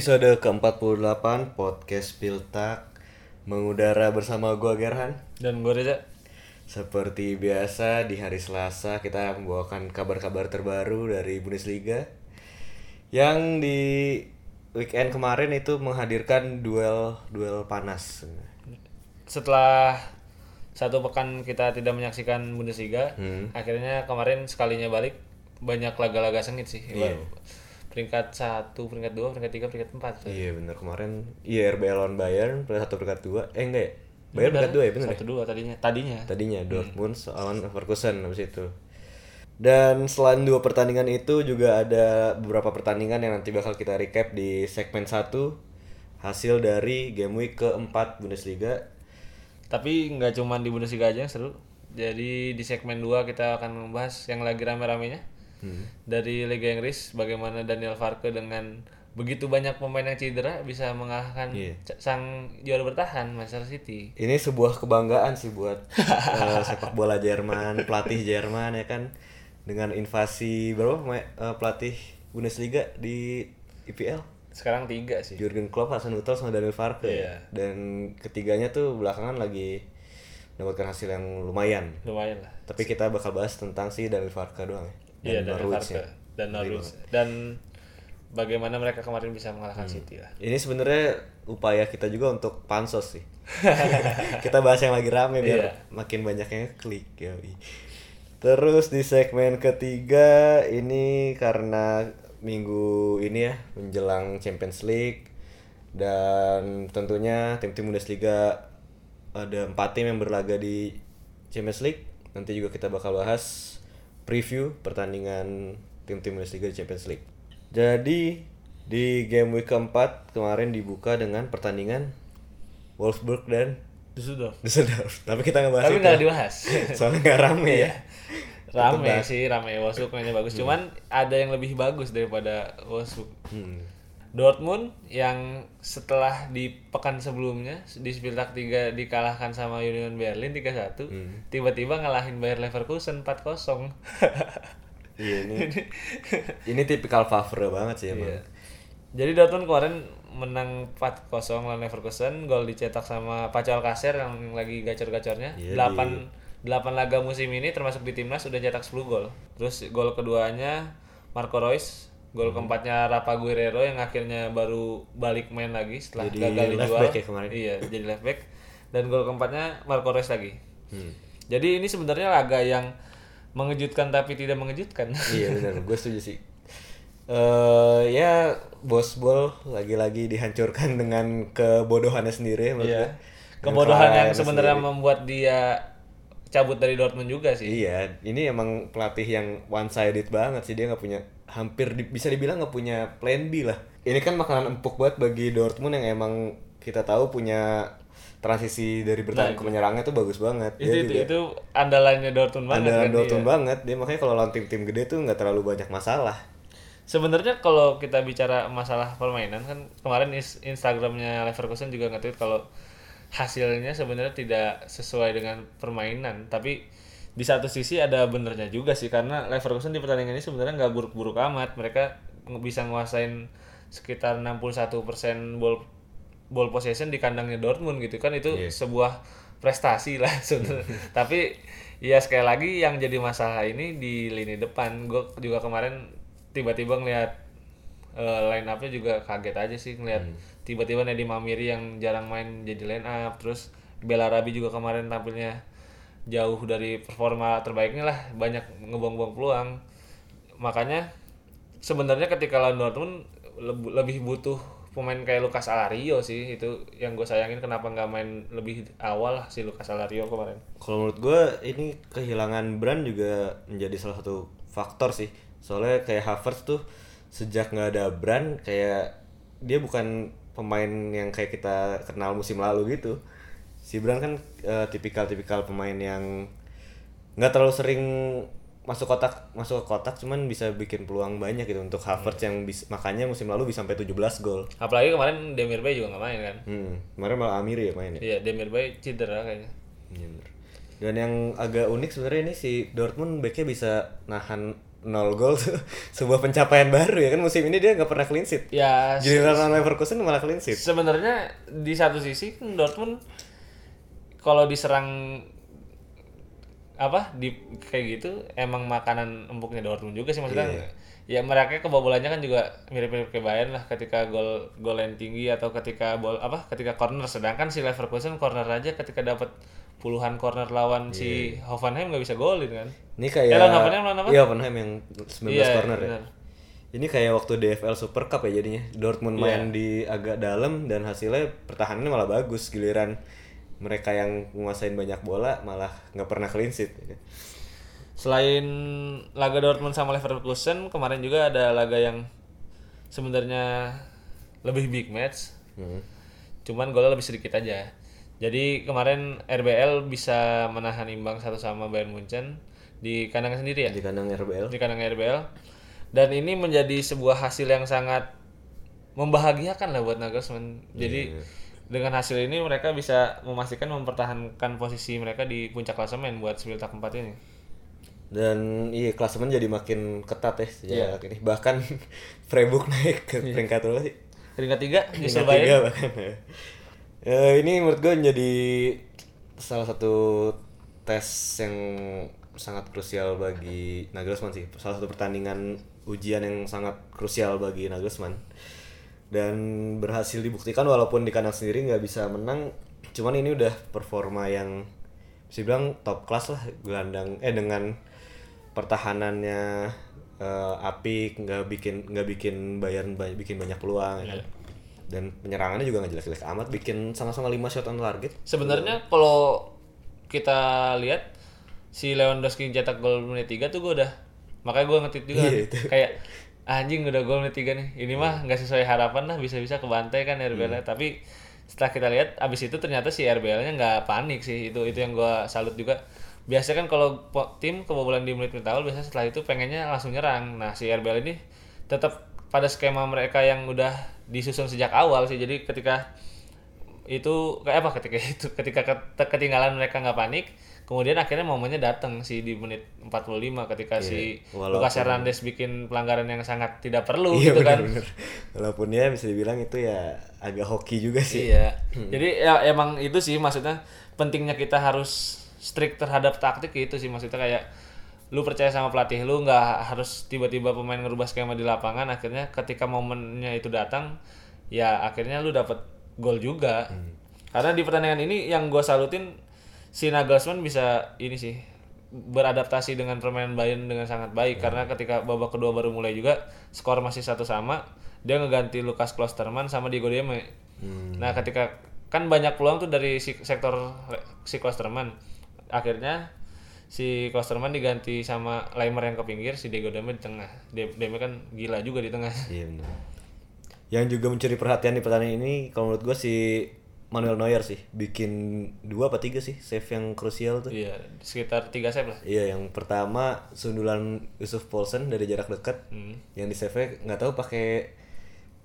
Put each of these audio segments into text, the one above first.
Episode ke-48 Podcast Piltak. Mengudara bersama gua Gerhan. Dan gue Reza. Seperti biasa di hari Selasa kita membawakan kabar-kabar terbaru dari Bundesliga. Yang di weekend kemarin itu menghadirkan duel duel panas. Setelah satu pekan kita tidak menyaksikan Bundesliga Hmm. Akhirnya kemarin sekalinya balik Banyak laga-laga sengit sih. Iya. Peringkat satu, peringkat dua, peringkat tiga, peringkat empat Iya bener. Kemarin Iya RB lawan Bayern peringkat satu peringkat dua. Eh enggak ya? Bayern peringkat dua ya bener ya? Satu dua tadinya. Tadinya. Tadinya Dortmund lawan Leverkusen habis itu. Dan selain dua pertandingan itu juga ada beberapa pertandingan yang nanti bakal kita recap di segmen 1 hasil dari game week keempat Bundesliga. Tapi nggak cuma di Bundesliga aja yang seru. Jadi di segmen 2 kita akan membahas yang lagi rame-ramenya Hmm. Dari Liga Inggris Bagaimana Daniel Farke dengan begitu banyak pemain yang cedera bisa mengalahkan c- sang juara bertahan Manchester City. Ini sebuah kebanggaan sih buat eh, sepak bola Jerman, pelatih Jerman ya kan dengan invasi berapa eh, pelatih Bundesliga di IPL? Sekarang tiga sih. Jurgen Klopp, Hasan Huttl sama Daniel Farke. Iya. Dan ketiganya tuh belakangan lagi mendapatkan hasil yang lumayan. Lumayan lah. Tapi kita bakal bahas tentang si Daniel Farke doang ya. Iya Dan Daniel Norwich Farke ya. dan Norwich dan bagaimana mereka kemarin bisa mengalahkan Hmm. City lah. Ini sebenarnya upaya kita juga untuk pansos sih. kita bahas yang lagi rame biar Iya. makin banyak yang klik yoi. Terus di segmen ketiga ini karena minggu ini ya menjelang Champions League dan tentunya tim-tim Bundesliga ada empat tim yang berlaga di Champions League. Nanti juga kita bakal bahas preview pertandingan tim-tim Bundesliga di Champions League. Jadi di game week keempat kemarin dibuka dengan pertandingan Wolfsburg dan Düsseldorf. Düsseldorf. Tapi kita nggak bahas Tapi nggak dibahas. Soalnya nggak rame ya. rame sih, rame Wolfsburg mainnya bagus. Cuman ada yang lebih bagus daripada Wolfsburg. Hmm. Dortmund yang setelah di pekan sebelumnya di Spieltag 3 dikalahkan sama Union Berlin 3-1, Hmm. tiba-tiba ngalahin Bayer Leverkusen 4-0. Iya ini. ini tipikal favre banget sih emang. Iya. Jadi Dortmund kemarin menang 4-0 lawan Leverkusen, gol dicetak sama Paco Alcacer yang lagi gacor-gacornya. Iya, 8 8 laga musim ini termasuk di timnas udah cetak 10 gol. Terus gol keduanya Marco Reus. Gol keempatnya Rafa Guerrero yang akhirnya baru balik main lagi setelah Jadi gagal left dijual. back ya kemarin? Iya, jadi left back. Dan gol keempatnya Marco Reus lagi. Hmm. Jadi ini sebenarnya laga yang mengejutkan tapi tidak mengejutkan. iya benar, gue setuju sih. eh ya bos bol lagi-lagi dihancurkan dengan kebodohannya sendiri Iya. Kebodohan yang sebenarnya sendiri. membuat dia cabut dari Dortmund juga sih. Iya, ini emang pelatih yang one sided banget sih dia nggak punya hampir di- bisa dibilang nggak punya plan B lah. Ini kan makanan empuk banget bagi Dortmund yang emang kita tahu punya transisi dari bertahan ke menyerangnya tuh bagus banget. Itu, Dia itu, juga itu andalannya Dortmund banget andalan kan Dortmund dia. banget. Dia makanya kalau lawan tim-tim gede tuh nggak terlalu banyak masalah. Sebenarnya kalau kita bicara masalah permainan kan kemarin Instagramnya Leverkusen juga nge-tweet kalau hasilnya sebenarnya tidak sesuai dengan permainan, tapi di satu sisi ada benernya juga sih karena Leverkusen di pertandingan ini sebenarnya nggak buruk-buruk amat. Mereka bisa nguasain sekitar 61% ball ball possession di kandangnya Dortmund gitu kan itu Iya. sebuah prestasi lah sebenarnya. Tapi ya sekali lagi yang jadi masalah ini di lini depan. Gue juga kemarin tiba-tiba ngeliat eh, line up-nya juga kaget aja sih ngeliat tiba-tiba Nedi Mamiri yang jarang main jadi line up terus Belarabi juga kemarin tampilnya jauh dari performa terbaiknya lah banyak ngebuang-buang peluang makanya sebenarnya ketika lawan Dortmund leb- lebih butuh pemain kayak Lucas Alario sih itu yang gue sayangin kenapa nggak main lebih awal lah si Lucas Alario kemarin Kalau menurut gue ini kehilangan Brand juga menjadi salah satu faktor sih. Soalnya kayak Havertz tuh sejak nggak ada Brand kayak dia bukan pemain yang kayak kita kenal musim lalu gitu. Si Brand kan eh, tipikal-tipikal pemain yang nggak terlalu sering masuk kotak masuk ke kotak cuman bisa bikin peluang banyak gitu untuk Havertz yang bis, makanya musim lalu bisa sampai 17 gol. apalagi kemarin Demir Bay juga nggak main kan Hmm, kemarin malah Amiri ya main ya. iya Demir Bay cedera kayaknya Iya bener. Dan yang agak unik sebenarnya ini si Dortmund backnya bisa nahan nol gol tuh sebuah pencapaian baru ya kan musim ini dia nggak pernah clean sheet. Ya lawan Leverkusen malah clean sheet. sebenarnya di satu sisi Dortmund kalau diserang apa di kayak gitu emang makanan empuknya Dortmund juga sih maksudnya Iya. ya mereka kebobolannya kan juga mirip-mirip kayak Bayern lah ketika gol gol yang tinggi atau ketika bol apa ketika corner sedangkan si Leverkusen corner aja ketika dapat puluhan corner lawan si Hoffenheim nggak bisa golin kan Ini kayak lawan Hoffenheim lawan apa? Iya, Hoffenheim yang 19 Iya, corner ya. benar. Ini kayak waktu DFL Super Cup ya jadinya. Dortmund Iya. main di agak dalam dan hasilnya pertahanannya malah bagus giliran mereka yang menguasain banyak bola malah nggak pernah clean sheet. Selain laga Dortmund sama Leverkusen, kemarin juga ada laga yang sebenarnya lebih big match. Hmm. Cuman golnya lebih sedikit aja. Jadi kemarin RBL bisa menahan imbang satu sama Bayern Munchen di kandang sendiri ya, Di kandang RBL. di kandang RBL. Dan ini menjadi sebuah hasil yang sangat membahagiakan lah buat Nagelsmann. Jadi dengan hasil ini mereka bisa memastikan mempertahankan posisi mereka di puncak klasemen buat Spiltak 4 ini. Dan iya klasemen jadi makin ketat ya Iya. sejak ini. Bahkan Freiburg naik ke peringkat berapa sih? Peringkat tiga Peringkat tiga bahkan. Ya, ini menurut gue menjadi salah satu tes yang sangat krusial bagi Nagelsmann sih. Salah satu pertandingan ujian yang sangat krusial bagi Nagelsmann. Dan berhasil dibuktikan walaupun di kandang sendiri nggak bisa menang. Cuman ini udah performa yang bisa bilang top class lah gelandang eh dengan pertahanannya eh, apik nggak bikin nggak bikin Bayern ba- bikin banyak peluang ya kan? dan penyerangannya juga nggak jelas-jelas amat bikin sama-sama 5 shot on target Sebenarnya kalau kita lihat si Lewandowski cetak gol menit 3 tuh gue udah makanya gue ngetit juga Iya, itu. kayak anjing udah gol menit 3 nih. Ini mah nggak sesuai harapan lah bisa-bisa kebantai kan RBL-nya. Tapi setelah kita lihat abis itu ternyata si RBL-nya nggak panik sih. Itu itu yang gue salut juga. Biasanya kan kalau tim kebobolan di menit-menit awal biasanya setelah itu pengennya langsung nyerang. Nah, si RBL ini tetap pada skema mereka yang udah disusun sejak awal sih. Jadi ketika itu kayak apa ketika itu ketika ket- ketinggalan mereka nggak panik kemudian akhirnya momennya datang sih di menit 45 ketika si walaupun- Lucas Hernandez bikin pelanggaran yang sangat tidak perlu iya gitu kan. walaupun ya bisa dibilang itu ya agak hoki juga sih. Iya. Jadi ya emang itu sih maksudnya pentingnya kita harus strict terhadap taktik itu sih. Maksudnya kayak lu percaya sama pelatih lu nggak harus tiba-tiba pemain ngerubah skema di lapangan. Akhirnya ketika momennya itu datang ya akhirnya lu dapat gol juga. Karena di pertandingan ini yang gua salutin si Nagelsmann bisa ini sih beradaptasi dengan permainan Bayern dengan sangat baik. Karena ketika babak kedua baru mulai juga skor masih satu sama dia ngeganti Lukas Klosterman sama Diego Demme. Nah ketika kan banyak peluang tuh dari si sektor si Klosterman. Akhirnya si Klosterman diganti sama Leimer yang ke pinggir si Diego Demme di tengah. De- Demme kan gila juga di tengah. Iya yang juga mencuri perhatian di pertandingan ini kalau menurut gue si Manuel Neuer sih bikin dua apa tiga sih save yang krusial tuh iya sekitar tiga save lah Iya, yang pertama sundulan Yusuf Paulsen dari jarak dekat. Hmm. Yang di save nggak tahu pakai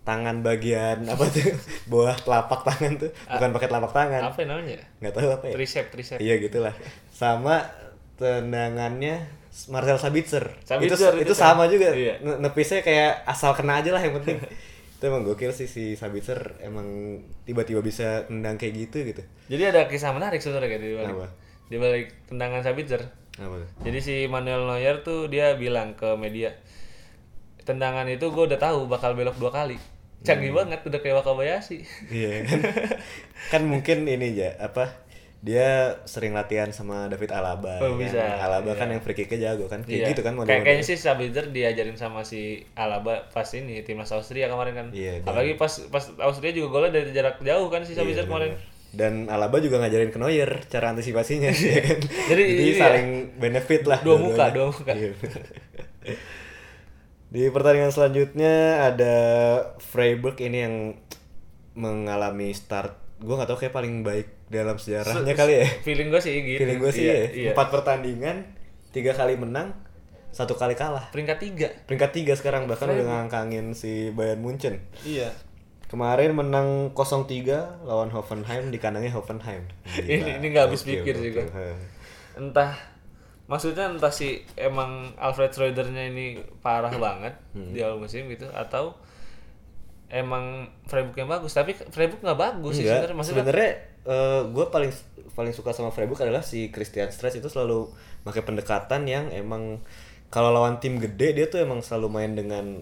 tangan bagian apa tuh bawah telapak tangan tuh, bukan pakai telapak tangan. apa namanya Nggak tahu apa ya. tricep tricep Iya gitulah. Sama tendangannya Marcel Sabitzer. Sabitzer itu, itu itu sama juga. Iya. Ne- Nepisnya kayak asal kena aja lah yang penting. itu emang gokil sih si Sabitzer emang tiba-tiba bisa nendang kayak gitu gitu. jadi ada kisah menarik sebenarnya kayak di balik Apa? di balik tendangan Sabitzer Apa? Jadi si Manuel Neuer tuh dia bilang ke media, tendangan itu gue udah tahu bakal belok dua kali. Canggih banget, udah kayak Wakabayashi. Iya kan. kan mungkin ini aja apa dia sering latihan sama David Alaba. Oh, ya kan? bisa. Alaba kan Iya. yang free kicknya jago kan. Kayak Iya. gitu kan model kayaknya sih Sabitzer diajarin sama si Alaba pas ini timnas Austria kemarin kan. Iya, Apalagi pas pas Austria juga golnya dari jarak jauh kan si Sabitzer Iya, kemarin. Dan Alaba juga ngajarin ke Neuer cara antisipasinya ya kan. Jadi ini ya, saling benefit lah. dua muka, dua muka. Iya. Di pertandingan selanjutnya ada Freiburg ini yang mengalami start gue nggak tahu kayak paling baik dalam sejarahnya kali ya. Feeling gue sih gitu. Feeling gue sih Iya, ya. Iya. Empat pertandingan, tiga kali menang, satu kali kalah. Peringkat tiga. Peringkat tiga sekarang bahkan udah ngangkangin si Bayern Munchen. Iya. Kemarin menang 0-3 lawan Hoffenheim di kandangnya Hoffenheim. Ini- ini nggak habis pikir sih. He. Entah maksudnya entah si emang Alfred Schreudernya ini parah banget Hmm. di awal musim gitu atau emang Freiburg yang bagus tapi Freiburg nggak bagus sih sebenarnya. Maksudnya sebenarnya gue paling paling suka sama Freiburg adalah si Christian Stress itu selalu pakai pendekatan yang emang kalau lawan tim gede dia tuh emang selalu main dengan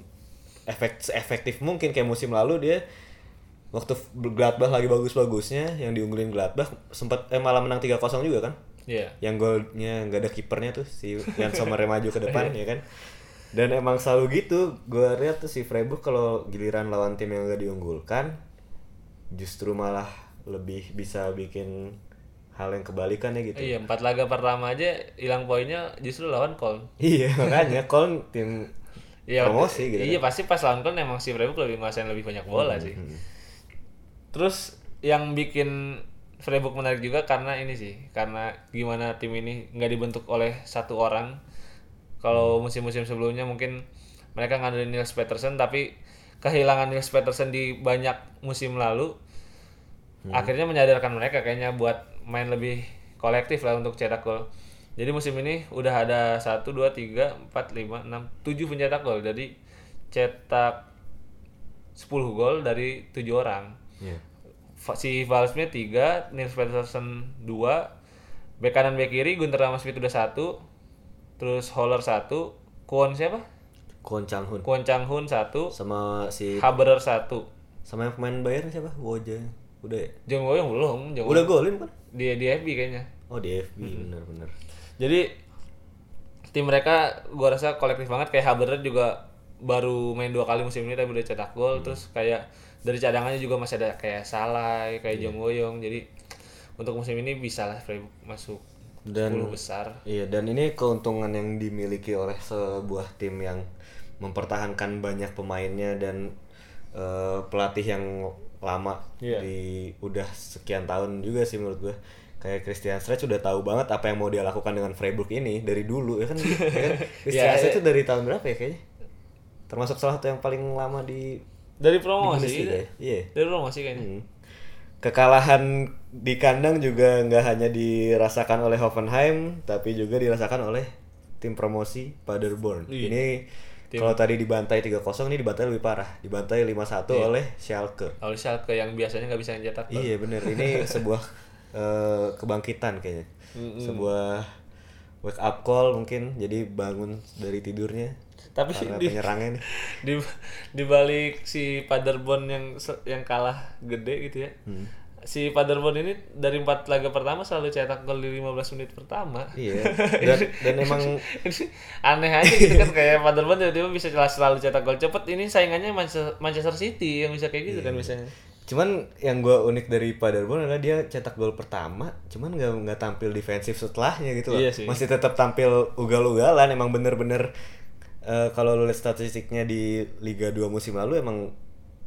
efek efektif mungkin. Kayak musim lalu dia waktu Gladbach lagi bagus-bagusnya yang diunggulin Gladbach sempat eh, malah menang 3-0 juga kan? Iya. yang golnya nggak ada kipernya tuh si Sommer yang maju ke depan ya kan dan emang selalu gitu gue lihat tuh si Freiburg kalau giliran lawan tim yang gak diunggulkan justru malah lebih bisa bikin hal yang kebalikannya gitu Iya, empat laga pertama aja hilang poinnya justru lawan Köln. iya makanya Köln tim Iya, promosi gitu Iya, pasti pas lawan Köln emang si Freiburg lebih nguasain lebih banyak bola sih. Terus yang bikin Freiburg menarik juga karena ini sih, karena gimana tim ini nggak dibentuk oleh satu orang. Kalau musim-musim sebelumnya mungkin mereka ngandelin Niels Peterson tapi kehilangan Niels Peterson di banyak musim lalu akhirnya menyadarkan mereka kayaknya buat main lebih kolektif lah untuk cetak gol. Jadi musim ini udah ada 1 2 3 4 5 6 7 pencetak gol. Jadi cetak 10 gol dari 7 orang. Fa- Si Val Smith 3, Nils Peterson 2, bek kanan bek kiri Gunter Ramasmith udah 1, terus Holler 1, Kwon siapa? Kwon Chang Hun Kwon Chang Hun 1, sama si Haberer 1. sama yang pemain Bayern siapa? Woja udah ya? Jong Woyong belum, Jong udah golin kan? Di di FB kayaknya. oh di FB bener-bener Jadi tim mereka gua rasa kolektif banget. Kayak Haberer juga baru main dua kali musim ini tapi udah cetak gol. Terus kayak dari cadangannya juga masih ada kayak Salai, kayak Jong Woyong. Jadi untuk musim ini bisa lah masuk Dan- 10 besar. Iya, dan ini keuntungan yang dimiliki oleh sebuah tim yang mempertahankan banyak pemainnya dan eh, pelatih yang lama Iya. di udah sekian tahun juga sih menurut gue. Kayak Christian Streich udah tahu banget apa yang mau dia lakukan dengan Freiburg ini dari dulu ya kan. ya kan? Christian Iya, Streich iya. itu dari tahun berapa ya kayaknya? Termasuk salah satu yang paling lama di Dari di promosi. Bundesliga ya? Iya. Dari promosi kayaknya. Hmm. Kekalahan di kandang juga nggak hanya dirasakan oleh Hoffenheim, tapi juga dirasakan oleh tim promosi Paderborn. Iya. Ini kalau tadi dibantai 3-0, ini dibantai lebih parah. Dibantai 5-1 oleh Schalke. Kalau Schalke yang biasanya nggak bisa nyetak gol. Iya bener, ini sebuah eh, kebangkitan kayaknya. Sebuah wake up call mungkin, jadi bangun dari tidurnya. Tapi karena di, penyerangnya nih. di di balik si Paderborn yang yang kalah gede gitu ya. Hmm. Si Paderborn ini dari empat laga pertama selalu cetak gol di 15 menit pertama. Iya. Dan, dan emang aneh aja gitu kan kayak Paderborn tiba-tiba bisa selalu, cetak gol cepet ini saingannya Manchester, Manchester City yang bisa kayak gitu Iya. kan misalnya Cuman yang gua unik dari Paderborn adalah dia cetak gol pertama, cuman nggak nggak tampil defensif setelahnya gitu loh. Iya sih. Masih tetap tampil ugal-ugalan. Emang bener-bener eh, kalau lu lihat statistiknya di Liga 2 musim lalu emang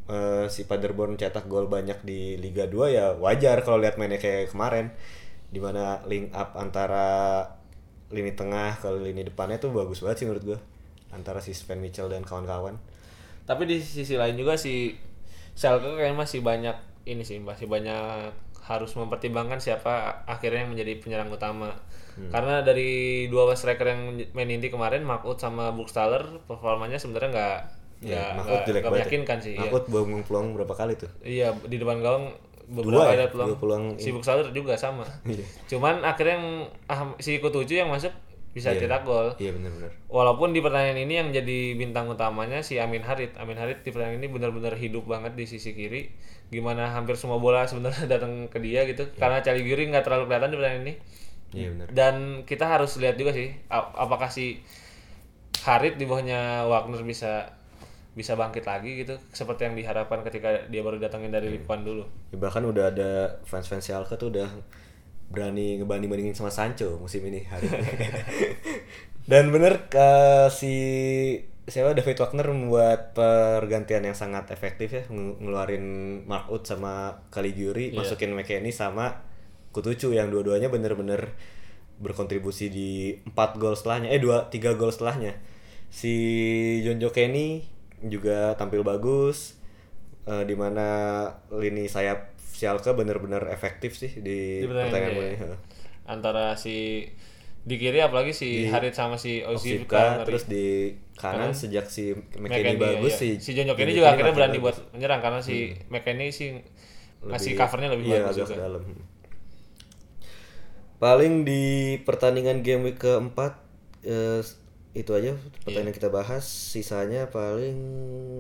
eh, si Paderborn cetak gol banyak di Liga 2 ya wajar kalau lihat mainnya kayak kemarin. Di mana link up antara lini tengah ke lini depannya tuh bagus banget sih menurut gua antara si Sven Mitchell dan kawan-kawan. tapi di sisi lain juga si Schalke kayaknya masih banyak ini sih masih banyak harus mempertimbangkan siapa akhirnya yang menjadi penyerang utama Hmm. karena dari dua striker yang main inti kemarin Markut sama Buchstaller performanya sebenarnya nggak Ya, nggak Mahfud nggak- jelek ya. meyakinkan sih ya. Mahfud buang peluang berapa kali tuh? Iya di depan gawang Dua beberapa ya? ada peluang. Dua peluang Si Buxaler juga sama. Iya. Cuman akhirnya yang ah, si Kutuju yang masuk bisa Iya. cetak gol. Iya benar-benar. Walaupun di pertandingan ini yang jadi bintang utamanya si Amin Harit. Amin Harit di pertandingan ini benar-benar hidup banget di sisi kiri. Gimana hampir semua bola sebenarnya datang ke dia gitu. Karena Caliguri nggak terlalu kelihatan di pertandingan ini. Iya benar. Dan kita harus lihat juga sih ap- apakah si Harit di bawahnya Wagner bisa bisa bangkit lagi gitu seperti yang diharapkan ketika dia baru datangin dari Iya. Likuan dulu. Ya, bahkan udah ada fans-fans Schalke tuh udah berani ngebanding-bandingin sama Sancho musim ini hari. Dan bener eh, si siapa David Wagner membuat pergantian yang sangat efektif ya nge- ngeluarin Mark Uth sama Caligiuri masukin McKennie sama Kutucu yang dua-duanya bener-bener berkontribusi di 4 gol setelahnya eh dua tiga gol setelahnya si Jonjo Kenny juga tampil bagus eh, di mana lini sayap Schalke bener-bener efektif sih di, Di pertandingan ini. Heeh. antara si Di kiri apalagi si Harit sama si ngeri. terus di kanan sejak si McKennie McKennie, bagus iya. si si ini Jimmy juga akhirnya berani bagus. buat menyerang karena si McKennie sih ngasih covernya lebih iya, bagus juga. dalam. Paling di pertandingan game week keempat eh, itu aja pertandingan Iya. kita bahas. Sisanya paling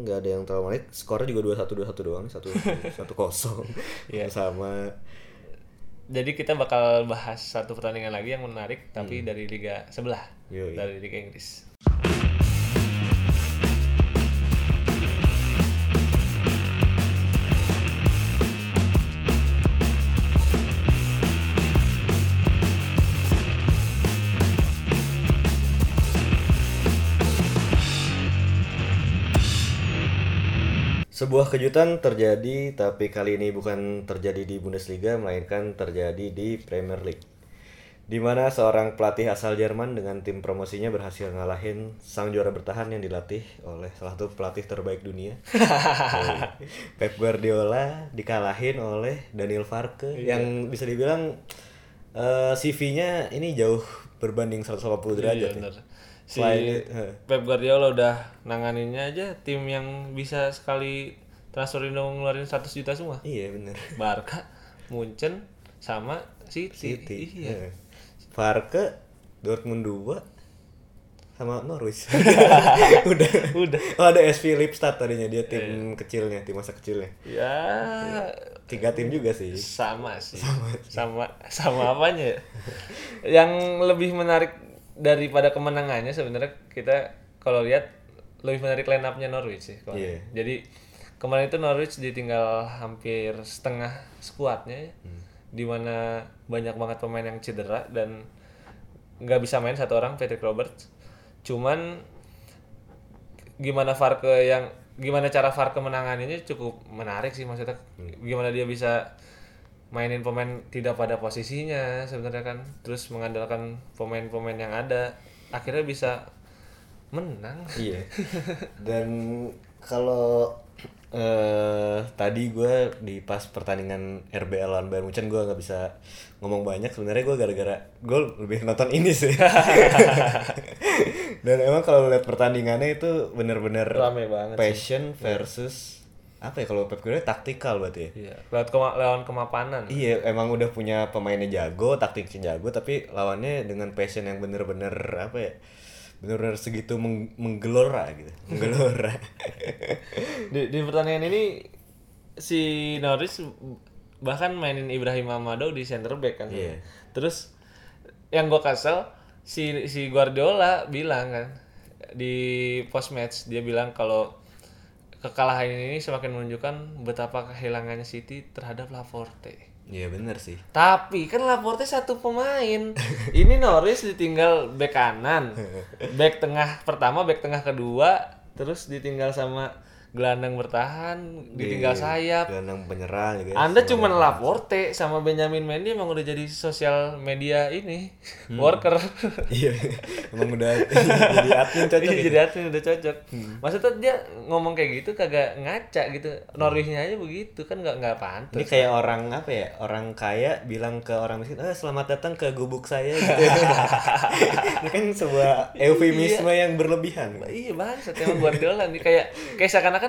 nggak ada yang terlalu menarik. Skornya juga dua satu dua satu doang, satu satu kosong Iya. sama. Jadi kita bakal bahas satu pertandingan lagi yang menarik tapi dari liga sebelah Yoi. dari liga Inggris. Sebuah kejutan terjadi, tapi kali ini bukan terjadi di Bundesliga, melainkan terjadi di Premier League. Di mana seorang pelatih asal Jerman dengan tim promosinya berhasil ngalahin sang juara bertahan yang dilatih oleh salah satu pelatih terbaik dunia. Pep Guardiola dikalahin oleh Daniel Farke yang bisa dibilang eh, CV-nya ini jauh berbanding 180 derajat. Iya ya. Si Selain itu. Pep Guardiola udah nanganinnya aja tim yang bisa sekali transfer Indo ngeluarin 100 juta semua. Iya bener. Barca, Munchen, sama City. City. Iya. Farke Dortmund 2 sama Norwich. Udah. Udah. Oh ada SV Lipstad tadinya dia tim kecilnya, tim masa kecilnya. Ya Tiga tim juga sih. sama sih. Sama sama, apanya ya? Yang lebih menarik daripada kemenangannya sebenarnya kita kalau lihat lebih menarik line up-nya Norwich sih kemarin. Iya. Jadi kemarin itu Norwich ditinggal hampir setengah skuadnya ya. Di mana banyak banget pemain yang cedera dan nggak bisa main satu orang Patrick Roberts. Cuman gimana Farke yang gimana cara Farke menanganinya cukup menarik sih maksudnya gimana dia bisa mainin pemain tidak pada posisinya sebenarnya kan. Terus mengandalkan pemain-pemain yang ada akhirnya bisa menang. Iya. Dan kalau eh tadi gue di pas pertandingan RBL lawan Bayern Munchen gue nggak bisa ngomong banyak. Sebenarnya gue gara-gara gue lebih nonton ini sih. Dan emang kalau lihat pertandingannya itu bener-bener passion versus apa ya kalau Pep Guardiola taktikal berarti ya iya lewat kema lawan kemapanan Iya, emang udah punya pemainnya jago, taktiknya jago, tapi lawannya dengan passion yang bener-bener apa ya? Bener-bener segitu meng- menggelora gitu, menggelora. di, di pertandingan ini si Norwich bahkan mainin Ibrahim Amado di center back kan Iya. terus yang gue kesel si si Guardiola bilang kan di post match dia bilang kalau kekalahan ini semakin menunjukkan betapa kehilangannya City terhadap Laporte Iya bener sih. tapi kan Laporte satu pemain. Ini Norris ditinggal back kanan, back tengah pertama, back tengah kedua, terus ditinggal sama gelandang bertahan, ditinggal Di sayap. Gelandang penyerang gitu. Anda cuma Laporte sama Benjamin Mendy emang udah jadi sosial media ini worker. Iya, emang udah jadi admin cocok. Iya gitu. jadi admin udah cocok. Maksudnya dia ngomong kayak gitu kagak ngaca gitu. Norwich-nya aja begitu kan nggak nggak pantas. Ini kayak orang apa ya? Orang kaya bilang ke orang miskin, "Ah, selamat datang ke gubuk saya." Gitu. Ini kan sebuah eufemisme yang berlebihan. Iya bangsat emang Guardiola nih kayak kayak seakan-akan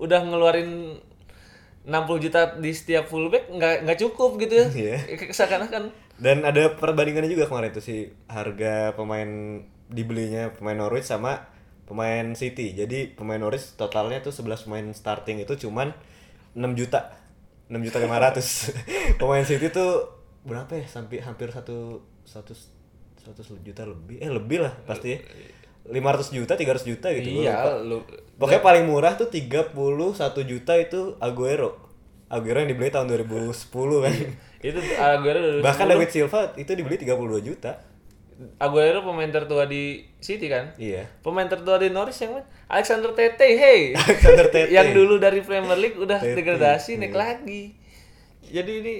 udah ngeluarin 60 juta di setiap fullback nggak nggak cukup gitu ya. Iya. Kayak Seakan-akan Dan ada perbandingannya juga kemarin tuh si harga pemain dibelinya pemain Norwich sama pemain City. Jadi pemain Norwich totalnya tuh 11 pemain starting itu cuman 6 juta. 6 juta 500. pemain City tuh berapa ya? Sampai hampir satu satu 100 juta lebih. Eh lebih lah pasti ya. 500 juta, 300 juta gitu. iya lu Pokoknya paling murah tuh 31 juta itu Aguero. Aguero yang dibeli tahun 2010 kan. itu Aguero dari Bahkan David Silva itu dibeli 32 juta. Aguero pemain tertua di City kan. Iya. Pemain tertua di Norwich yang mana? Alexander Tete, hey. Alexander Tete. yang dulu dari Premier League udah Tete, degradasi iya. naik lagi. Jadi ini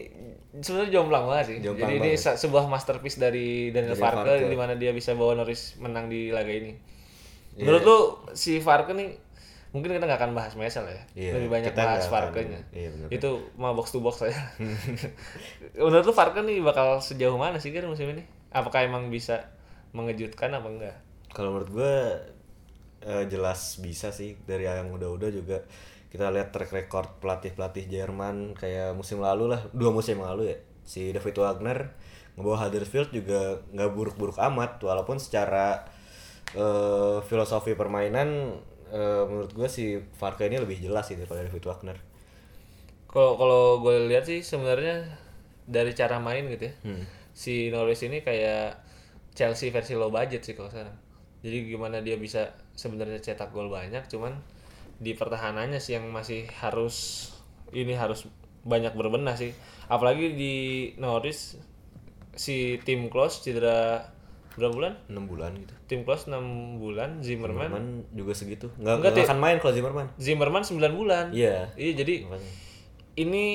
sebenarnya jomplang banget sih. Jomplang Jadi ini banget. se- sebuah masterpiece dari Daniel Farke di mana dia bisa bawa Norwich menang di laga ini. Iya. Menurut lu si Farke nih mungkin kita nggak akan bahas Mesel ya. Iya, Lebih banyak bahas. Farke-nya. Iya. Itu mah box to box saya. Menurut lu Farke nih bakal sejauh mana sih kan musim ini? apakah emang bisa mengejutkan apa enggak Kalau menurut gue eh, jelas bisa sih dari yang udah-udah juga kita lihat track record pelatih-pelatih Jerman kayak musim lalu lah dua musim lalu ya si David Wagner ngebawa Huddersfield juga nggak buruk-buruk amat walaupun secara eh, filosofi permainan eh, menurut gue si Farke ini lebih jelas sih daripada David Wagner. kalau kalau gue lihat sih sebenarnya dari cara main gitu ya Hmm. si Norwich ini kayak Chelsea versi low budget sih kalau sekarang jadi gimana dia bisa sebenarnya cetak gol banyak cuman di pertahanannya sih yang masih harus ini harus banyak berbenah sih apalagi di Norwich si tim close cedera berapa bulan 6 bulan gitu. tim close 6 bulan Zimmerman Zimmerman juga segitu. Nggak, Enggak, nggak Ti. akan main kalau Zimmerman. Zimmerman 9 bulan Iya. iya jadi Makanya. ini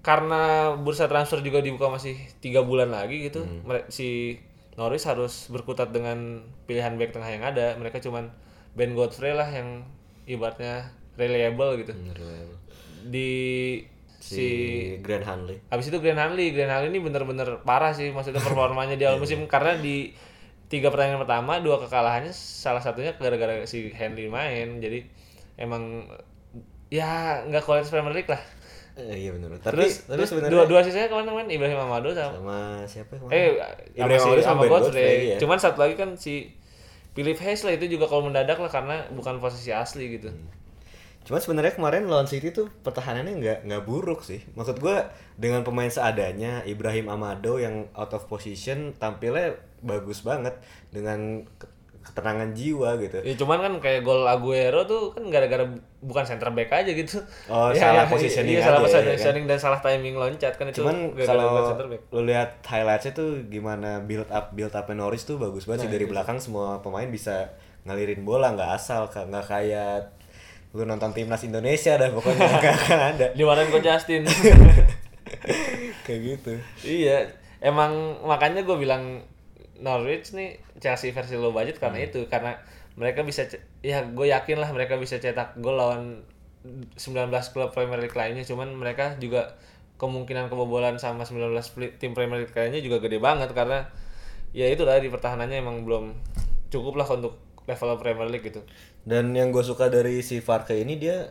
karena bursa transfer juga dibuka masih tiga bulan lagi gitu mere- si Norris harus berkutat dengan pilihan back tengah yang ada mereka cuman Ben Godfrey lah yang ibaratnya reliable gitu Bener, bener. di Si, si Grand Hanley. Habis itu Grand Hanley, Grand Hanley ini bener-bener parah sih maksudnya performanya di awal musim karena di tiga pertandingan pertama dua kekalahannya salah satunya gara-gara si Hanley main jadi emang ya nggak kualitas Premier League lah. Eh, iya benar. Tapi Terus, tapi terus sebenarnya dua dua sisanya ke mana main Ibrahim Amado sama sama siapa ya kemarin? eh Ibrahim sama Amado si sama sama Ben Godfrey. Iya. Cuman satu lagi kan si Philip Hayes lah itu juga kalau mendadak lah karena bukan posisi asli gitu. Cuman sebenarnya kemarin lawan City tuh pertahanannya nggak nggak buruk sih. Maksud gua dengan pemain seadanya Ibrahim Amado yang out of position tampilnya bagus banget dengan ke- ketenangan jiwa gitu. Ya cuman kan kayak gol Aguero tuh kan gara-gara bukan center back aja gitu. Oh, Ya, salah ya, positioning Iya, salah aja, ya positioning dan salah timing loncat kan itu. Cuman kalau lu lihat highlightsnya tuh gimana build up build up Norwich tuh bagus banget sih Nah, dari belakang semua pemain bisa ngalirin bola nggak asal nggak kayak lu nonton timnas Indonesia dah pokoknya nggak akan ada Dimarahin Coach Justin. kayak gitu. iya, emang makanya gue bilang Norwich nih Chelsea versi low budget karena Hmm. itu karena mereka bisa ya gue yakin lah mereka bisa cetak gol lawan 19 klub Premier League lainnya cuman mereka juga kemungkinan kebobolan sama 19 pli- tim Premier League lainnya juga gede banget karena ya itu lah di pertahanannya emang belum cukup lah untuk level Premier League gitu. Dan yang gue suka dari si Farke ini dia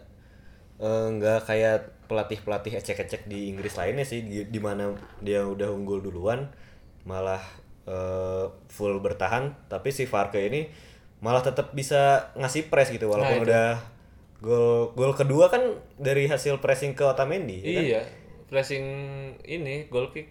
eh, nggak kayak pelatih-pelatih ecek-ecek di Inggris lainnya sih di, di mana dia udah unggul duluan malah eh, full bertahan tapi si Farke ini malah tetap bisa ngasih press gitu walaupun Nah, udah gol gol kedua kan dari hasil pressing ke Otamendi ya kan? Iya, pressing ini goal kick.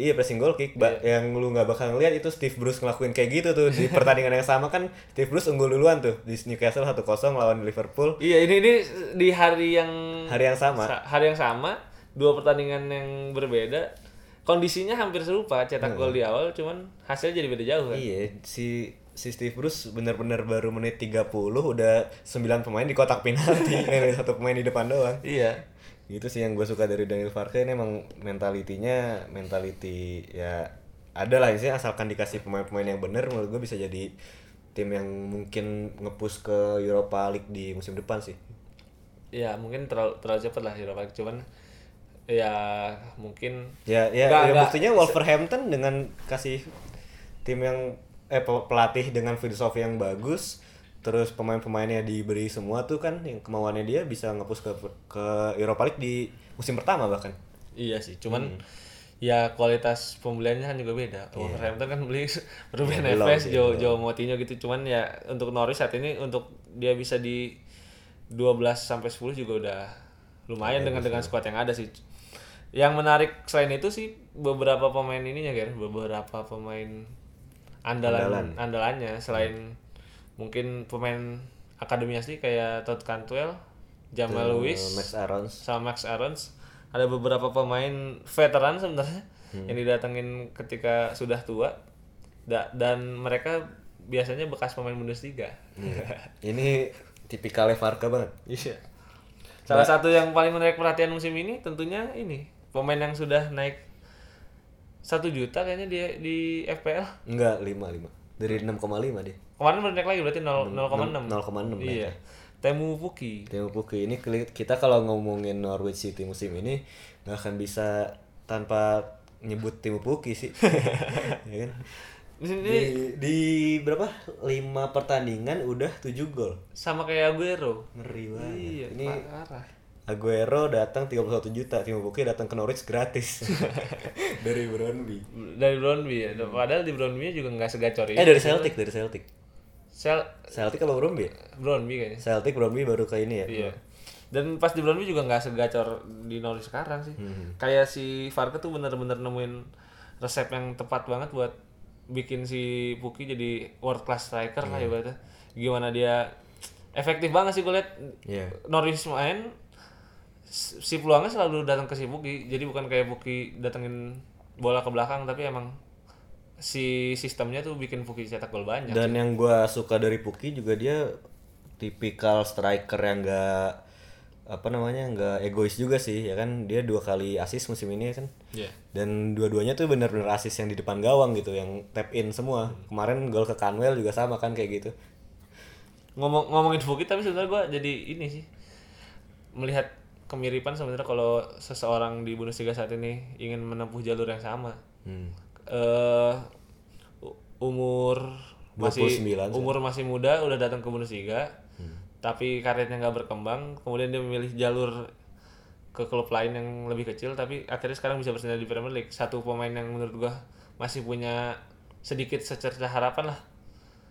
Iya pressing goal kick, Ba- yang lu nggak bakal ngeliat itu Steve Bruce ngelakuin kayak gitu tuh. Di pertandingan yang sama kan Steve Bruce unggul duluan tuh di Newcastle 1-0 lawan Liverpool. Iya, ini ini di hari yang hari yang sama. Sa- hari yang sama dua pertandingan yang berbeda. Kondisinya hampir serupa cetak gol di awal cuman hasilnya jadi beda jauh kan? Iya, si si Steve Bruce benar-benar baru menit 30 udah 9 pemain di kotak penalti, satu pemain di depan doang. iya Gitu sih yang gue suka dari Daniel Farke ini emang mentalitinya mentality ya ada lah sih asalkan dikasih pemain-pemain yang bener menurut gue bisa jadi tim yang mungkin ngepush ke Europa League di musim depan sih. ya mungkin terlalu terlalu cepat lah Europa League cuman ya mungkin Ya ya, Nggak- ya nggak- buktinya Wolverhampton dengan kasih tim yang eh pe- pelatih dengan filosofi yang bagus terus pemain-pemainnya diberi semua tuh kan yang kemauannya dia bisa ngepush ke ke Europa League di musim pertama bahkan. iya sih cuman ya kualitas pembeliannya kan juga beda. Wolverhampton kan beli Ruben Iya, belum Neves sih, Joe Moutinho gitu. Cuman ya untuk Norwich saat ini untuk dia bisa di 12 sampai 10 juga udah lumayan dengan dengan squad yang ada sih. Yang menarik selain itu sih beberapa pemain ininya kan beberapa pemain andalan, andalannya selain mungkin pemain akademi asli kayak Todd Cantwell, Jamal Lewis, Max Arons. sama Max Aarons ada beberapa pemain veteran sebenarnya yang didatengin ketika sudah tua Da- dan mereka biasanya bekas pemain Bundesliga. Ini tipikalnya Farka banget. Iya. Salah satu yang paling menarik perhatian musim ini tentunya ini pemain yang sudah naik satu juta kayaknya dia di FPL. Enggak, 5 5. Dari 6,5 dia. Kemarin naik lagi berarti 0 0,6. 0,6 Iya. Temu Puki. Timo Pukki ini kita kalau ngomongin Norwich City musim ini nggak akan bisa tanpa nyebut tim Puki sih. ya kan? Di sini Di, di berapa? 5 pertandingan udah 7 gol. sama kayak Aguero. Ngeri banget. Iya, Ini parah. Aguero datang 31 juta, tim Puki datang ke Norwich gratis. dari Brøndby. Dari Brøndby ya. Padahal di Brøndby juga nggak segacor Eh itu. dari Celtic, dari Celtic. Sel Celtic kalau Brøndby ya? Brøndby kayaknya. Celtic Brøndby baru ke ini ya. Iya. Dan pas di Brøndby juga nggak segacor di Norwich sekarang sih. Hmm. Kayak si Farke tuh bener-bener nemuin resep yang tepat banget buat bikin si Puki jadi world class striker lah Iya. ibaratnya. Gimana dia efektif banget sih gue liat Iya. Norwich main si peluangnya selalu datang ke si Puki. Jadi bukan kayak Puki datengin bola ke belakang tapi emang si sistemnya tuh bikin Puki cetak gol banyak. Dan yang gua suka dari Puki juga dia tipikal striker yang enggak apa namanya nggak egois juga sih ya kan dia dua kali assist musim ini kan Iya. dan dua-duanya tuh bener-bener assist yang di depan gawang gitu yang tap in semua kemarin gol ke Canwell juga sama kan kayak gitu ngomong ngomongin Fuki tapi sebenarnya gue jadi ini sih melihat kemiripan sebenarnya kalau seseorang di Bundesliga saat ini ingin menempuh jalur yang sama. Hmm. eh u- umur masih 29 umur masih muda udah datang ke Bundesliga tapi karirnya nggak berkembang kemudian dia memilih jalur ke klub lain yang lebih kecil tapi akhirnya sekarang bisa bersinar di Premier League. Satu pemain yang menurut gua masih punya sedikit secerca harapan lah.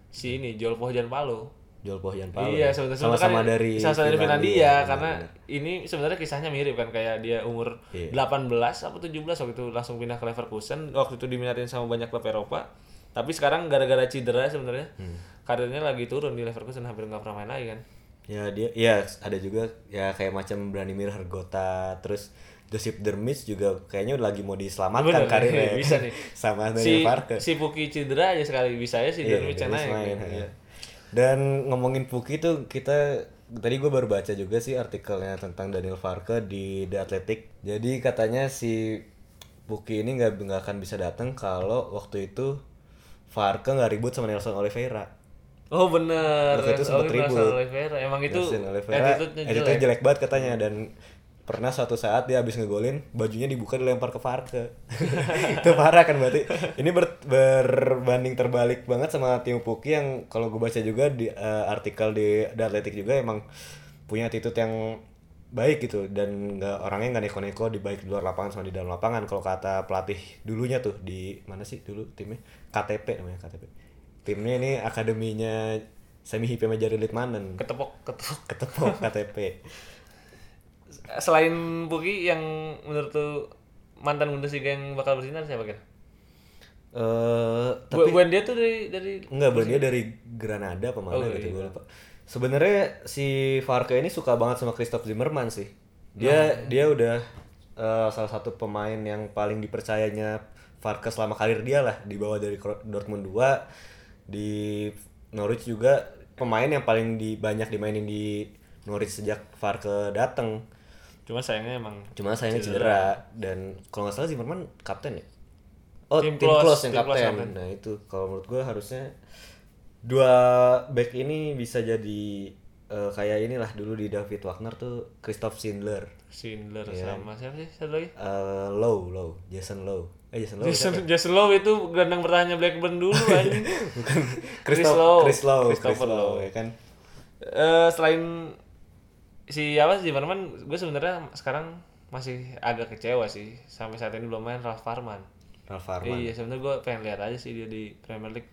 Si ini Joel Pohjan Palo Joel Pohjan Palo iya ya. sebenarnya sama-sama kan dari sama-sama dari Finlandia benar, karena benar. ini sebenarnya kisahnya mirip kan kayak dia umur Iya. 18 apa 17 waktu itu langsung pindah ke Leverkusen waktu itu diminatin sama banyak klub Eropa tapi sekarang gara-gara cedera sebenarnya Hmm. karirnya lagi turun di Leverkusen hampir nggak pernah main lagi kan ya dia ya ada juga ya kayak macam Branimir Hergota terus Josip Dermis juga kayaknya udah lagi mau diselamatkan Bener, karirnya bisa nih. sama si Daniel Farke si Puki cedera aja sekali bisa ya si Iya, naik main, Iya. ya. Dan ngomongin Puki tuh kita tadi gue baru baca juga sih artikelnya tentang Daniel Farke di The Athletic. Jadi katanya si Puki ini nggak nggak akan bisa datang kalau waktu itu Farke nggak ribut sama Nelson Oliveira. oh bener Waktu itu sempet Oh, ribut. Nelson Oliveira emang itu Nelson Oliveira attitude-nya attitude jelek. jelek banget katanya dan pernah suatu saat dia habis ngegolin bajunya dibuka dilempar ke Farke. Itu parah kan berarti. Ini ber- berbanding terbalik banget sama Timo Pukki yang kalau gue baca juga di eh, artikel di The Athletic juga emang punya attitude yang baik gitu dan nggak orangnya nggak neko-neko di baik di luar lapangan sama di dalam lapangan. Kalau kata pelatih dulunya tuh di mana sih dulu timnya? KTP namanya KTP timnya ini akademinya Semi Hipe Majari Litmanen ketepok ketepok. Ketepok KTP selain Puki yang menurut tuh mantan Bundesliga yang bakal bersinar siapa kira? eh Bu- Buan dia tuh dari dari enggak bener dia dari Granada apa mana Oh, gitu iya. gue lupa sebenarnya si Farke ini suka banget sama Christoph Zimmermann sih dia Nah. dia udah eh, salah satu pemain yang paling dipercayanya Farke selama karir dia lah dibawa dari Dortmund 2 di Norwich juga pemain yang paling di banyak dimainin di Norwich sejak Farke datang cuma sayangnya emang Cuma sayangnya cedera dan kalau nggak salah Zimmerman kapten ya. Oh, tim, Tim close, close yang tim close kapten. kapten. Nah, itu kalau menurut gua harusnya dua back ini bisa jadi eh, kayak inilah dulu di David Wagner tuh Christoph Schindler. Schindler Iya. sama siapa sih satu lagi? Eh, Low, Low, Jason Low. Eh Jason Low. Jason, siapa? Jason Lowe itu gelandang bertahannya Blackburn dulu anjing. Bukan Chris Christoph. Chris Lowe, Chris Christopher Lowe, Lowe. ya kan. Eh selain si apa sih Zimmerman, gue sebenarnya sekarang masih agak kecewa sih sampai saat ini belum main Ralf Farman. Ralf Farman. Iya sebenarnya gue pengen lihat aja sih dia di Premier League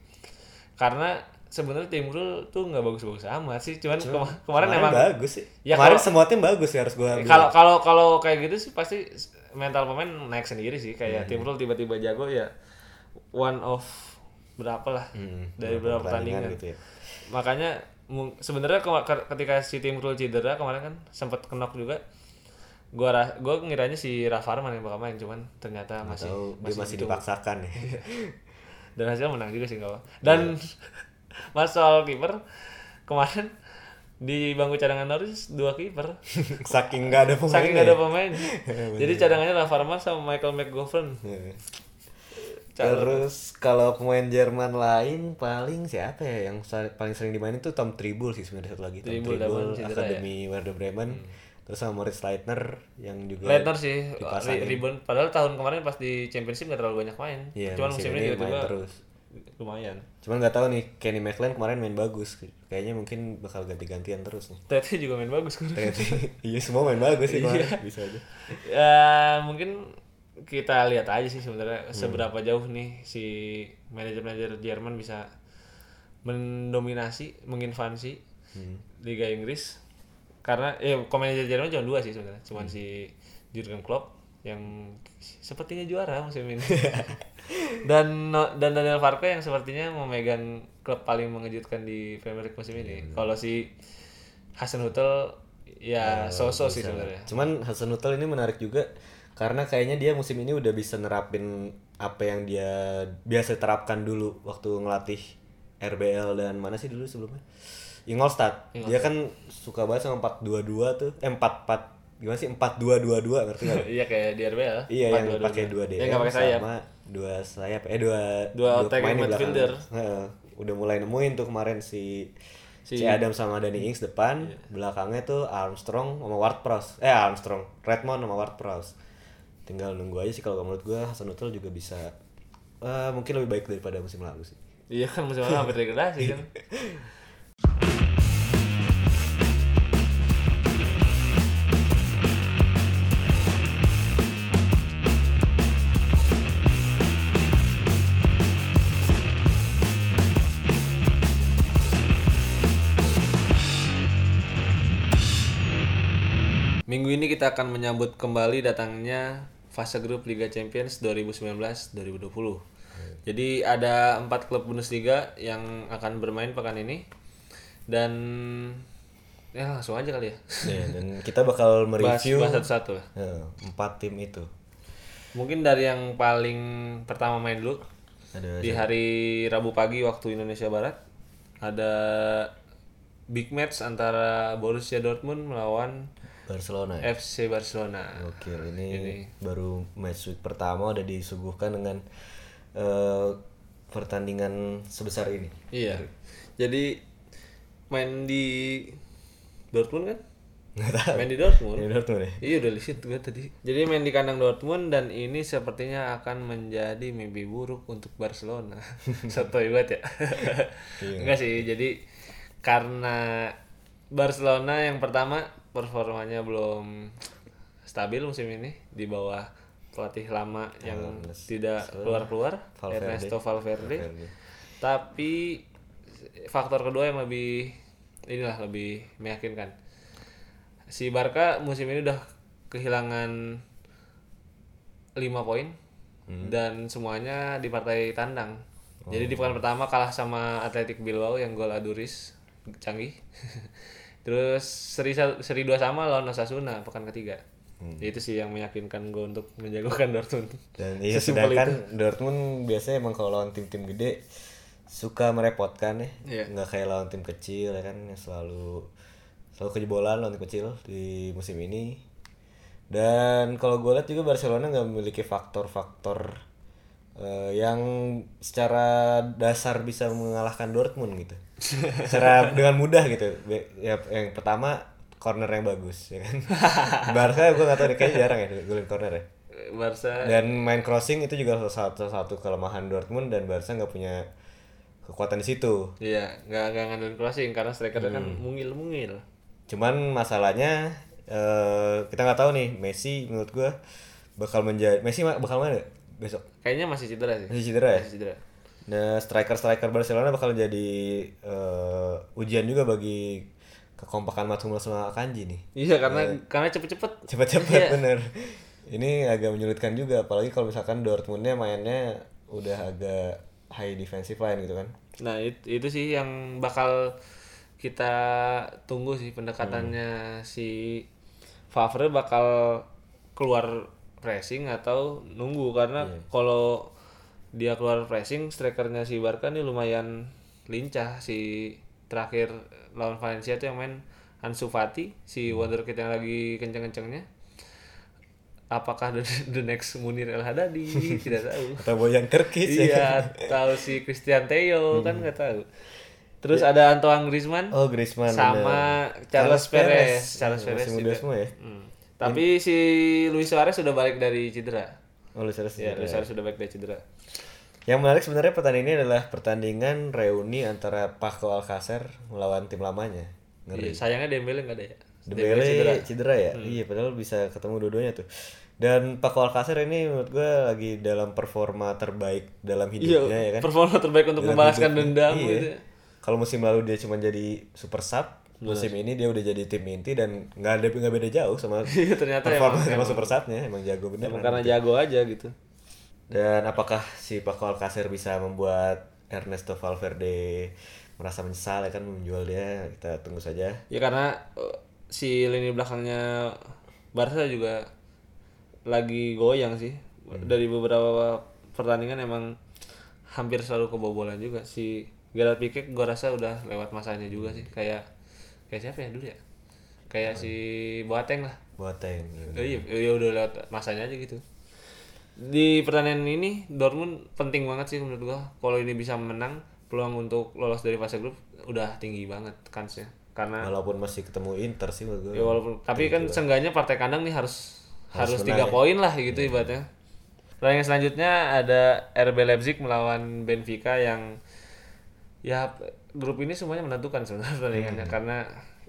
karena sebenarnya tim Krul tuh nggak bagus-bagus amat sih cuman kema- kemarin, emang bagus sih. Ya, kemarin kalau- semua tim bagus ya harus gua bilang. kalau kalau kalau kayak gitu sih pasti mental pemain naik sendiri sih kayak Hmm. tim Krul tiba-tiba jago ya one of berapa lah Hmm, dari beberapa pertandingan gitu ya. makanya sebenarnya ketika si tim Krul cedera kemarin kan sempat kenok juga. Gua ra- gua ngiranya si Rafarman yang bakal main cuman ternyata masih Tahu dia masih dipaksakan ya. dan hasilnya menang juga sih kalau dan mas soal kiper kemarin di bangku cadangan Norwich dua kiper. Saking nggak ada pemain. saking nggak ada pemain. Jadi cadangannya Rafarman sama Michael McGovern. Iya. Terus kalau pemain Jerman lain paling siapa ya yang paling sering dimainin tuh Tom Tribul sih sebenarnya satu lagi. Tom Tribul, Tribul, cedera Akademi Werder Bremen. Terus sama Moritz Leitner yang juga Leitner sih dipasangin. rebound padahal tahun kemarin pas di championship gak terlalu banyak main Iya, cuman musim musim ini tiba-tiba main terus. lumayan Cuman nggak tahu nih Kenny McLean kemarin main bagus. Kayaknya mungkin bakal ganti-gantian terus nih. Tete juga main bagus kan Ternyata iya semua main bagus sih kemarin. Bisa aja. ya mungkin kita lihat aja sih sebenarnya Hmm. seberapa jauh nih si manajer-manajer Jerman bisa mendominasi, menginvasi Hmm. Liga Inggris. Karena eh manajer Jerman cuma dua sih sebenarnya, cuma Hmm. si Jurgen Klopp yang sepertinya juara musim ini. dan dan Daniel Farke yang sepertinya memegang klub paling mengejutkan di Premier League musim ini. Kalau si Hasenhuttl ya so-so sih sebenarnya. Cuman Hasenhuttl ini menarik juga karena kayaknya dia musim ini udah bisa nerapin apa yang dia biasa terapkan dulu waktu ngelatih RBL dan mana sih dulu sebelumnya? Ingolstadt. Dia kan suka banget sama 4-2-2 tuh. Eh 4-4 gimana sih? 4-2-2-2 ngerti nggak? Iya kayak di RBL. Iya yang 4-2-2-2. pakai dua DM Yang pakai sayap. sama dua sayap eh dua Dua attacking pemain di belakang. midfielder. Heeh. udah mulai nemuin tuh kemarin si si, Si-. Adam sama Danny Ings depan, belakangnya tuh Armstrong sama Ward Prowse. Eh Armstrong, Redmond sama Ward Prowse. Tinggal nunggu aja sih kalau menurut gua Hasenhuttl juga bisa eh, mungkin lebih baik daripada musim lalu sih. Iya kan musim lalu hampir degradasi kan. Minggu ini kita akan menyambut kembali datangnya fase grup Liga Champions 2019-2020. Jadi ada empat klub Bundesliga yang akan bermain pekan ini dan ya langsung aja kali ya. Ya, dan kita bakal mereview bahas satu-satu eh, empat tim itu. Mungkin dari yang paling pertama main dulu Ada di hari Rabu pagi waktu Indonesia Barat ada big match antara Borussia Dortmund melawan Barcelona. ya? FC Barcelona. Oke, ini, baru match week pertama udah disuguhkan dengan eh, pertandingan sebesar ini. Iya. Jadi main di Dortmund kan? Nggak tahu. Main di Dortmund. Ini Dortmund ya. Iya udah lihat gue tadi. Jadi main di kandang Dortmund dan ini sepertinya akan menjadi mimpi buruk untuk Barcelona. Satu banget ya. Enggak sih. Jadi karena Barcelona yang pertama performanya belum stabil musim ini di bawah pelatih lama yang tidak keluar-keluar Valverde. Ernesto Valverde. Valverde. Tapi faktor kedua yang lebih inilah lebih meyakinkan. Si Barca musim ini udah kehilangan 5 poin dan semuanya di partai tandang. Jadi di pekan pertama kalah sama Athletic Bilbao yang gol Aduris canggih. Terus seri seri dua sama lawan Osasuna pekan ketiga. Itu sih yang meyakinkan gue untuk menjagokan Dortmund. Dan iya sedangkan Dortmund biasanya emang kalau lawan tim-tim gede suka merepotkan ya. Iya. Nggak kayak lawan tim kecil ya kan yang selalu selalu kejebolan lawan tim kecil di musim ini. Dan kalau gue lihat juga Barcelona nggak memiliki faktor-faktor eh, yang secara dasar bisa mengalahkan Dortmund gitu. secara dengan mudah gitu. Ya, yang pertama corner yang bagus ya kan. Barca gue nggak tahu deh kayaknya jarang ya golin corner ya. Barca Dan main crossing itu juga salah satu, satu kelemahan Dortmund dan Barca nggak punya kekuatan di situ. Iya, nggak nggak ngandelin crossing karena strikernya kan Hmm. mungil-mungil. Cuman masalahnya eh, kita nggak tahu nih Messi menurut gua bakal menjadi Messi bakal mana nggak besok? Kayaknya masih cedera sih. Masih cedera ya? Masih cedera. Nah striker striker Barcelona bakal jadi eh, ujian juga bagi kekompakan Mats Hummels sama Akanji nih. Iya, karena karena cepet-cepet. Cepet-cepet Iya. bener. Ini agak menyulitkan juga apalagi kalau misalkan Dortmundnya mainnya udah agak high defensive line gitu kan. Nah, itu, itu sih yang bakal kita tunggu sih pendekatannya si Favre bakal keluar pressing atau nunggu karena kalau dia keluar pressing strikernya si Barca nih lumayan lincah. Si terakhir lawan Valencia tuh yang main Ansu Fati si wonderkid yang lagi kenceng-kencengnya. Apakah the, the next Munir El Hadadi tidak tahu. Atau Boyan Kerkis ya. iya tahu si Christian Theo kan nggak tahu. Terus ada Antoine Griezmann. Oh Griezmann sama bener. Charles Perez. Charles Masih Perez muda juga. semua ya. Hmm. Tapi si Luis Suarez sudah balik dari cedera Oh Luis Suarez ya cedera. Luis Suarez sudah balik dari cedera Yang menarik sebenarnya pertandingan ini adalah pertandingan reuni antara Paco Alcacer melawan tim lamanya. Iya, Ngeri. sayangnya Dembele nggak ada ya Dembele cedera. ya? Hmm. Iya, padahal bisa ketemu dua-duanya tuh. Dan Paco Alcacer ini menurut gue lagi dalam performa terbaik dalam hidupnya ya iya kan. performa terbaik untuk Dalam membalaskan hidupnya. dendam Iya. gitu ya. Kalau musim lalu dia cuma jadi super sub, musim ini dia udah jadi tim inti dan nggak ada nggak beda jauh sama Iya, ternyata performa emang- sama emang- super subnya emang jago bener. Emang karena jago aja gitu Dan apakah si Paco Alcacer bisa membuat Ernesto Valverde merasa menyesal ya kan menjual dia? Kita tunggu saja. Ya karena eh, si lini belakangnya Barca juga lagi goyang sih. Dari beberapa pertandingan emang hampir selalu kebobolan juga si Gerard Pique gua rasa udah lewat masanya juga sih kayak kayak siapa ya dulu ya kayak si Boateng lah Boateng. Eh, iya ya udah lewat masanya aja gitu di pertandingan ini Dortmund penting banget sih menurut gua kalau ini bisa menang peluang untuk lolos dari fase grup udah tinggi banget kansnya karena Walaupun masih ketemu Inter sih menurut gue. Ya walaupun tapi kan seenggaknya partai kandang nih harus harus, tiga ya. poin lah gitu ibaratnya. Pertandingan selanjutnya ada RB Leipzig melawan Benfica yang ya grup ini semuanya menentukan sebenarnya pertandingannya karena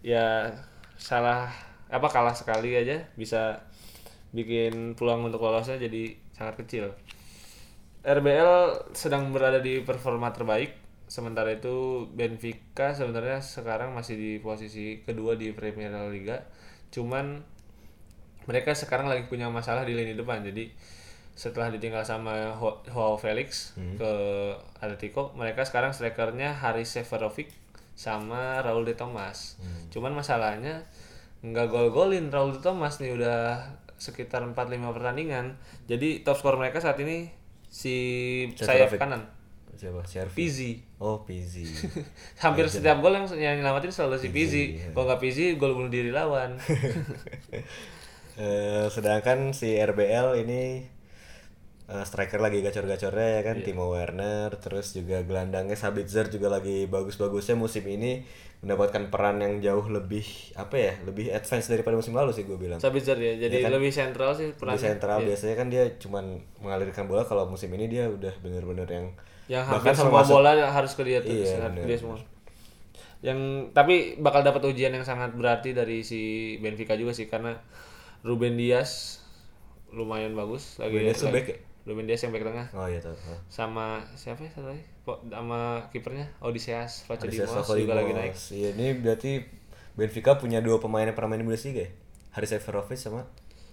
ya salah apa kalah sekali aja bisa bikin peluang untuk lolosnya jadi sangat kecil. RBL sedang berada di performa terbaik sementara itu Benfica sebenarnya sekarang masih di posisi kedua di Premier Liga cuman mereka sekarang lagi punya masalah di lini depan jadi setelah ditinggal sama Ho- Joao Felix ke Atletico mereka sekarang strikernya Haris Seferovic sama Raul de Thomas cuman masalahnya nggak gol-golin Raul de Thomas nih udah sekitar 4-5 pertandingan. Jadi top skor mereka saat ini si sayap kanan. Siapa? Servi. Pizzi. Oh, Pizzi. hampir setiap gol yang, yang nyelamatin selalu si Pizzi iya. kalau nggak Pizzi gol bunuh diri lawan. Eh, sedangkan si RBL ini eh, striker lagi gacor-gacornya ya kan? Timo Werner terus juga gelandangnya Sabitzer juga lagi bagus-bagusnya musim ini. Mendapatkan peran yang jauh lebih apa ya lebih advance daripada musim lalu sih gue bilang. Sabitzer ya. Jadi lebih sentral sih di perannya sentral. Biasanya kan dia cuman mengalirkan bola. Kalau musim ini dia udah bener-bener yang yang bahkan hampir semua termasuk- bola harus ke dia tuh Iya, harus ke bener. dia semua. Yang tapi bakal dapat ujian yang sangat berarti dari si Benfica juga sih karena Ruben Dias lumayan bagus lagi Ruben Dias lagi- back ya? Ruben Dias yang back tengah oh iya tahu sama siapa ya satu lagi sama kipernya Odysseas Vlachodimos juga lagi naik Iya, ini berarti Benfica punya dua pemain yang pernah main di Bundesliga ya? Haris Seferovic sama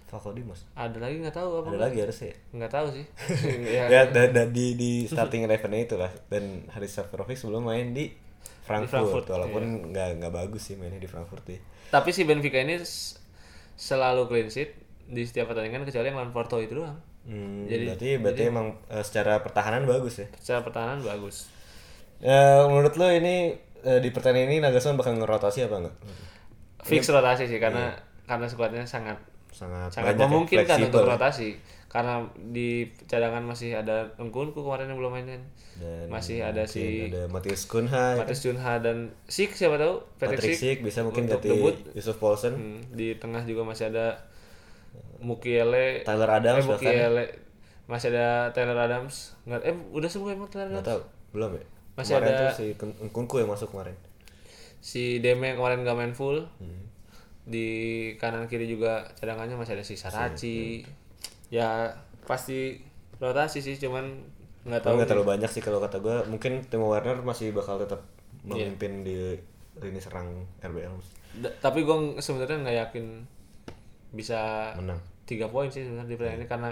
Vlachodimos. ada lagi nggak tahu apa Ada lagi harusnya. ya? nggak tahu sih ya, Ya, dan, dan di di starting eleven itu lah. Dan Haris Seferovic sebelum main di Frankfurt, Frankfurt, walaupun nggak nggak bagus sih mainnya di Frankfurt ya. tapi si Benfica ini selalu clean sheet di setiap pertandingan kecuali yang lawan Porto itu doang Hmm, Jadi- berarti berarti emang eh, secara pertahanan bagus ya. secara pertahanan bagus Ya, menurut lo ini eh, di pertandingan ini Nagelsmann bakal ngerotasi apa enggak? fix rotasi sih karena karena skuadnya sangat Sangat, sangat ya, memungkinkan fleksibel untuk ya. rotasi karena di cadangan masih ada Engkunku kemarin yang belum mainin Dan masih ada si ada Matius Kunha, Matius Junha dan Sik siapa tahu Patrick, Patrick Sik Sik bisa mungkin ganti debut. Yusuf Paulsen, Hmm, di tengah juga masih ada Mukiele Tyler Adams eh, bahkan. Mukiele masih ada Taylor Adams nggak eh udah sembuh emang Nggak Adams tahu, belum ya? Masih kemarin ada- tuh si Kun- Kunku yang masuk kemarin. si Deme kemarin gak main full Hmm. di kanan kiri juga cadangannya masih ada si Saraci ya pasti rotasi sih cuman nggak tahu nggak terlalu banyak sih kalau kata gue. Mungkin Timo Werner masih bakal tetap Iya. memimpin di lini serang RBL Da- tapi gue sebenarnya nggak yakin bisa menang. Tiga poin sih sebenarnya di pertandingan ini karena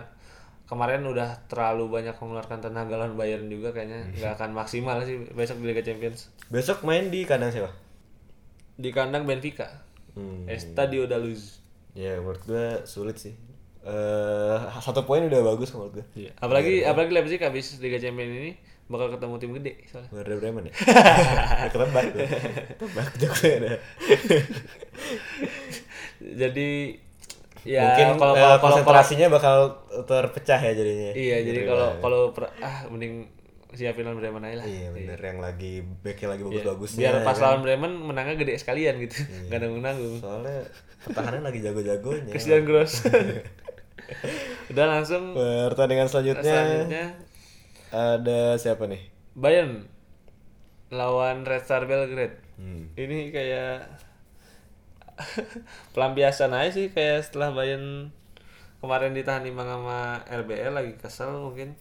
kemarin udah terlalu banyak mengeluarkan tenaga lawan Bayern juga kayaknya nggak akan maksimal sih besok di Liga Champions Besok main di kandang siapa? di kandang Benfica Hmm. Estadio da Luz Ya menurut gue sulit sih. Eh satu poin udah bagus menurut gue. Iya. apalagi apalagi Leipzig habis Liga Champions ini bakal ketemu tim gede soalnya Werder Bremen ya? Ketebak. Ketebak juga ada. jadi Ya, mungkin kalau- eh, kalau- kalau- konsentrasinya bakal terpecah ya jadinya. Iya, jadi Gitu kalau kalau ah mending siapin lawan Bremen aja lah. Iya bener yang lagi backnya lagi Iya. bagus-bagusnya. Biar pas ya kan. lawan Bremen menangnya gede sekalian gitu. Iya. Gak nanggung-nanggung. Soalnya pertahanan lagi jago-jagonya. Christian Gross. Udah langsung Pertandingan selanjutnya, selanjutnya ada siapa nih? Bayern lawan Red Star Belgrade. Hmm. Ini kayak pelampiasan aja sih kayak setelah Bayern kemarin ditahan imbang sama RBL lagi kesel mungkin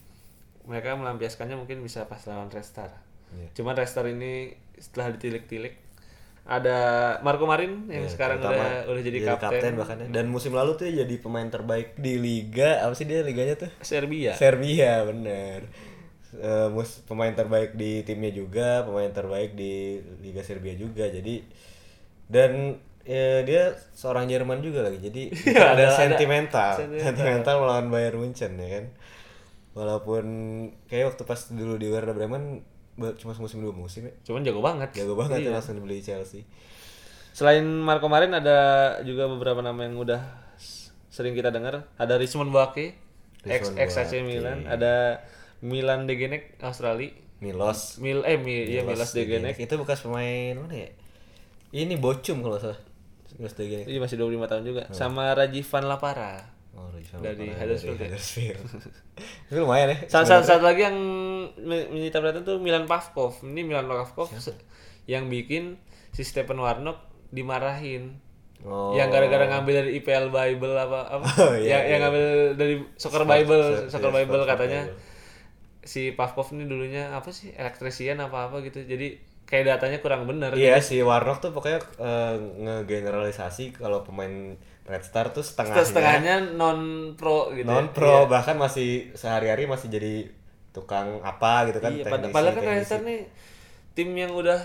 mereka melampiaskannya mungkin bisa pas lawan Red Star. Iya. Cuman Red Star ini setelah ditilik-tilik ada Marco Marin yang Ya, sekarang udah udah jadi, kapten, bahkan ya. dan musim lalu tuh jadi pemain terbaik di liga apa sih dia liganya tuh Serbia. Serbia bener Eh, mus pemain terbaik di timnya juga pemain terbaik di liga Serbia juga jadi dan ya, dia seorang Jerman juga lagi jadi Iya, ada, ada- ada sentimental sentimental. sentimental melawan Bayern Munchen ya kan walaupun kayak waktu pas dulu di Werder Bremen cuma musim dua musim ya Cuman jago banget. jago banget Iya. ya langsung dibeli Chelsea Selain Marco Marin ada juga beberapa nama yang udah sering kita dengar. Ada Richmond Boake, ex ex AC. Milan. Ada Milan Degenek Australia. Milos Mil eh mi, iya Milos Degenek. itu bekas pemain mana ya ini Bocum kalau salah Milos Degenek Iya masih 25 tahun juga. Sama Rajivan Lapara. Oh, Rajiv Dari Lapara, Huddersfield ya? Huddersfield. Itu lumayan ya. Satu, satu, satu lagi yang me- menyita perhatian tuh Milan Pavkov. Ini Milan Pavkov yang bikin si Stephen Warnock dimarahin. Oh. Yang gara-gara ngambil dari IPL Bible apa apa? Oh, iya, yang, yang iya. ngambil dari Soccer Sport- Bible, iya, Soccer Sport- Bible Sport katanya Bible. si Pavkov ini dulunya apa sih elektrisian apa apa gitu. Jadi kayak datanya kurang bener. Iya si Warnock tuh pokoknya eh, ngegeneralisasi kalau pemain Red Star tuh setengahnya, Setengahnya non pro gitu. ya. non pro bahkan masih sehari-hari masih jadi tukang apa gitu kan Iya, teknisi, padahal kan. Red Star nih tim yang udah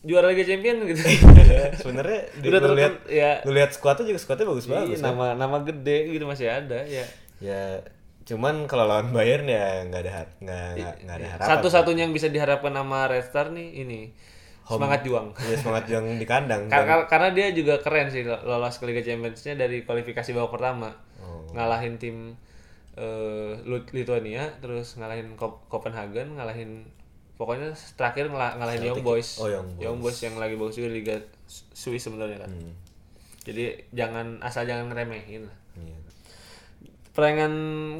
juara Liga Champion gitu. Iya, sebenarnya Udah lu lihat ya. lu lihat skuadnya juga skuadnya bagus-bagus Iya, kan. nama nama gede gitu masih ada ya. ya cuman kalau lawan Bayern ya nggak ada nggak nggak ada harapan Satu-satunya yang bisa diharapkan sama Red Star nih ini semangat juang. ya semangat yang di kandang Kar- Dan- kar- karena dia juga keren sih lo- lolos ke Liga Champions-nya dari kualifikasi babak pertama. Oh. Ngalahin tim eh, Lut- Lithuania, terus ngalahin Kop- Copenhagen, ngalahin pokoknya terakhir ngala- ngalahin Young Boys. Oh, Young Boys. yang lagi bagus juga di Liga Swiss sebenarnya kan. Hmm, Jadi jangan asal jangan ngeremehin lah. iya. Persaingan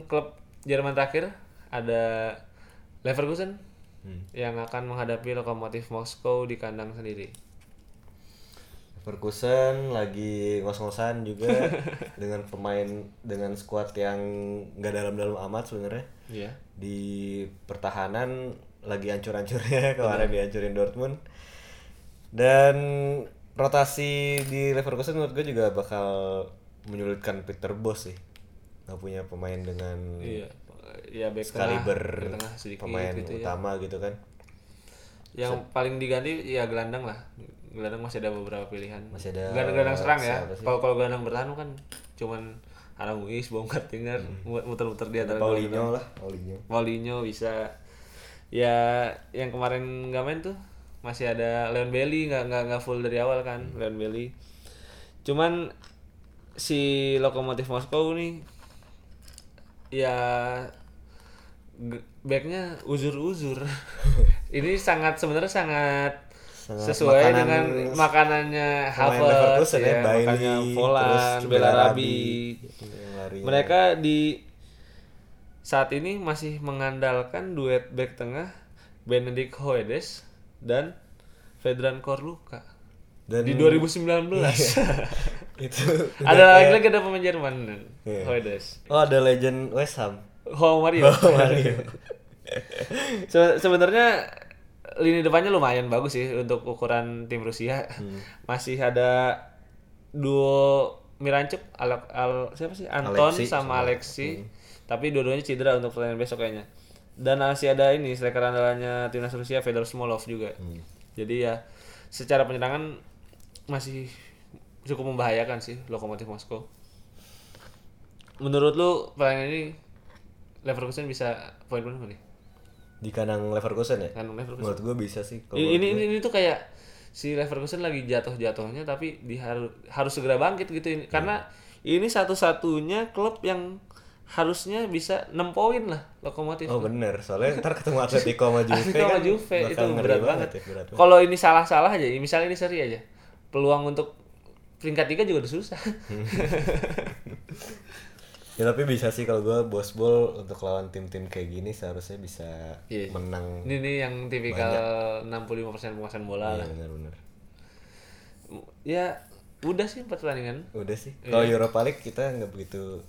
klub Jerman terakhir ada Leverkusen Hmm. yang akan menghadapi Lokomotif Moskow di kandang sendiri. Leverkusen lagi ngos-ngosan juga dengan pemain dengan skuad yang nggak dalam-dalam amat sebenarnya Iya. di pertahanan lagi hancur-hancurnya kemarin dihancurin Dortmund dan rotasi di Leverkusen menurut gue juga bakal menyulitkan Peter Bos sih nggak punya pemain dengan Iya. Ya back tengah, sedikit pemain gitu ya. utama gitu kan Yang paling diganti ya gelandang lah. Gelandang masih ada beberapa pilihan. Masih ada gelandang, gelandang serang ya. Kalau kalau gelandang bertahan kan cuman Aramuis, Baumgartner, muter-muter di antara. Paulinho lah Paulinho Paulinho bisa ya yang kemarin nggak main tuh masih ada Leon Bailey nggak nggak nggak full dari awal kan Leon Bailey cuman si lokomotif Moskow nih ya backnya uzur-uzur ini sangat sebenarnya sangat, sesuai makanan- dengan makanannya Havertz Leverkusen ya, Bailey, Volan, Belarabi yang larinya. mereka di saat ini masih mengandalkan duet back tengah Benedict Hoedes dan Vedran Korluka dan di 2019. itu ada lagi lagi ada pemain Jerman Iya. Hoedes. oh ada legend West Ham Oh Mario. Se- sebenarnya lini depannya lumayan bagus sih untuk ukuran tim Rusia. Hmm. Masih ada duo Miranchuk, Al, Al- siapa sih? Anton Alexi sama sama- Hmm. Alexi. Tapi dua-duanya cedera untuk pertandingan besok kayaknya. Dan masih ada ini striker andalannya timnas Rusia Fedor Smolov juga. Hmm. Jadi ya secara penyerangan masih cukup membahayakan sih Lokomotif Moskow. Menurut lu pertandingan ini Leverkusen bisa poin berapa nih? di kandang Leverkusen ya Kandang Leverkusen. menurut gue bisa sih kalau Ini, ini ini ini tuh kayak si Leverkusen lagi jatuh-jatuhnya tapi di harus segera bangkit gitu ini. Karena ini satu-satunya klub yang harusnya bisa 6 poin lah lokomotif Oh bener, soalnya ntar ketemu Atletico sama Juve Atletico sama kan Juve itu berat banget. ya, berat banget. Kalau ini salah-salah aja, misalnya ini seri aja, peluang untuk peringkat tiga juga udah susah. Ya tapi bisa sih kalau gue bos bol untuk lawan tim-tim kayak gini seharusnya bisa Iya. menang. ini nih yang tipikal 65% penguasaan bola Iya lah. benar-benar. Ya udah sih empat pertandingan. Udah sih. Iya. Kalau Europa League kita nggak begitu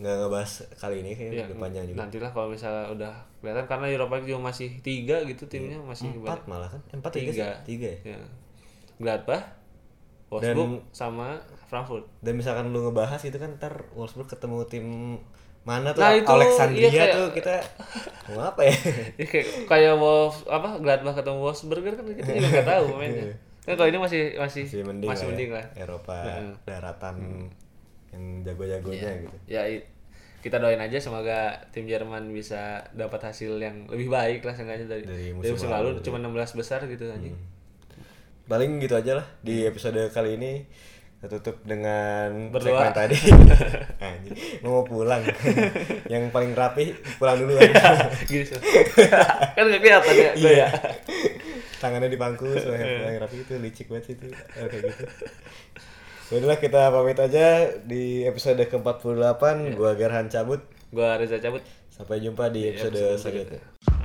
nggak ngebahas kali ini kayaknya Ya, udah panjang juga. Nantilah kalau misalnya udah kelihatan karena Europa League juga masih tiga gitu timnya masih Empat malah kan? Empat tiga. tiga. Tiga ya. Ya. Gladbach, Wolfsburg sama Frankfurt. Dan misalkan lu ngebahas itu kan ntar Wolfsburg ketemu tim mana tuh Nah, itu, Alexandria iya, kayak- tuh kita mau apa ya? Ya, kayak kayak Wolf apa Gladbach ketemu Wolfsburger kan kita juga nggak tahu mainnya. Kan kalau ini masih masih Masih mending, masih lah, mending ya. lah. Eropa daratan yang jago-jagonya Iya. gitu. Ya kita doain aja semoga tim Jerman bisa dapat hasil yang lebih baik lah seenggaknya dari Dari dari musim musim, lalu lalu, cuma 16 besar gitu anjing. Paling gitu aja lah di episode kali ini kita tutup dengan Berdoa. segmen tadi. Mau pulang. yang paling rapi pulang dulu aja. Gini sih. kan nggak kelihatan ya gue ya. Tangannya di pangku soalnya paling rapi itu licik banget sih itu. Oke gitu. Yaudah kita pamit aja di episode ke-48 gua Gerhan cabut. Gua Reza cabut. Sampai jumpa di episode episode selanjutnya.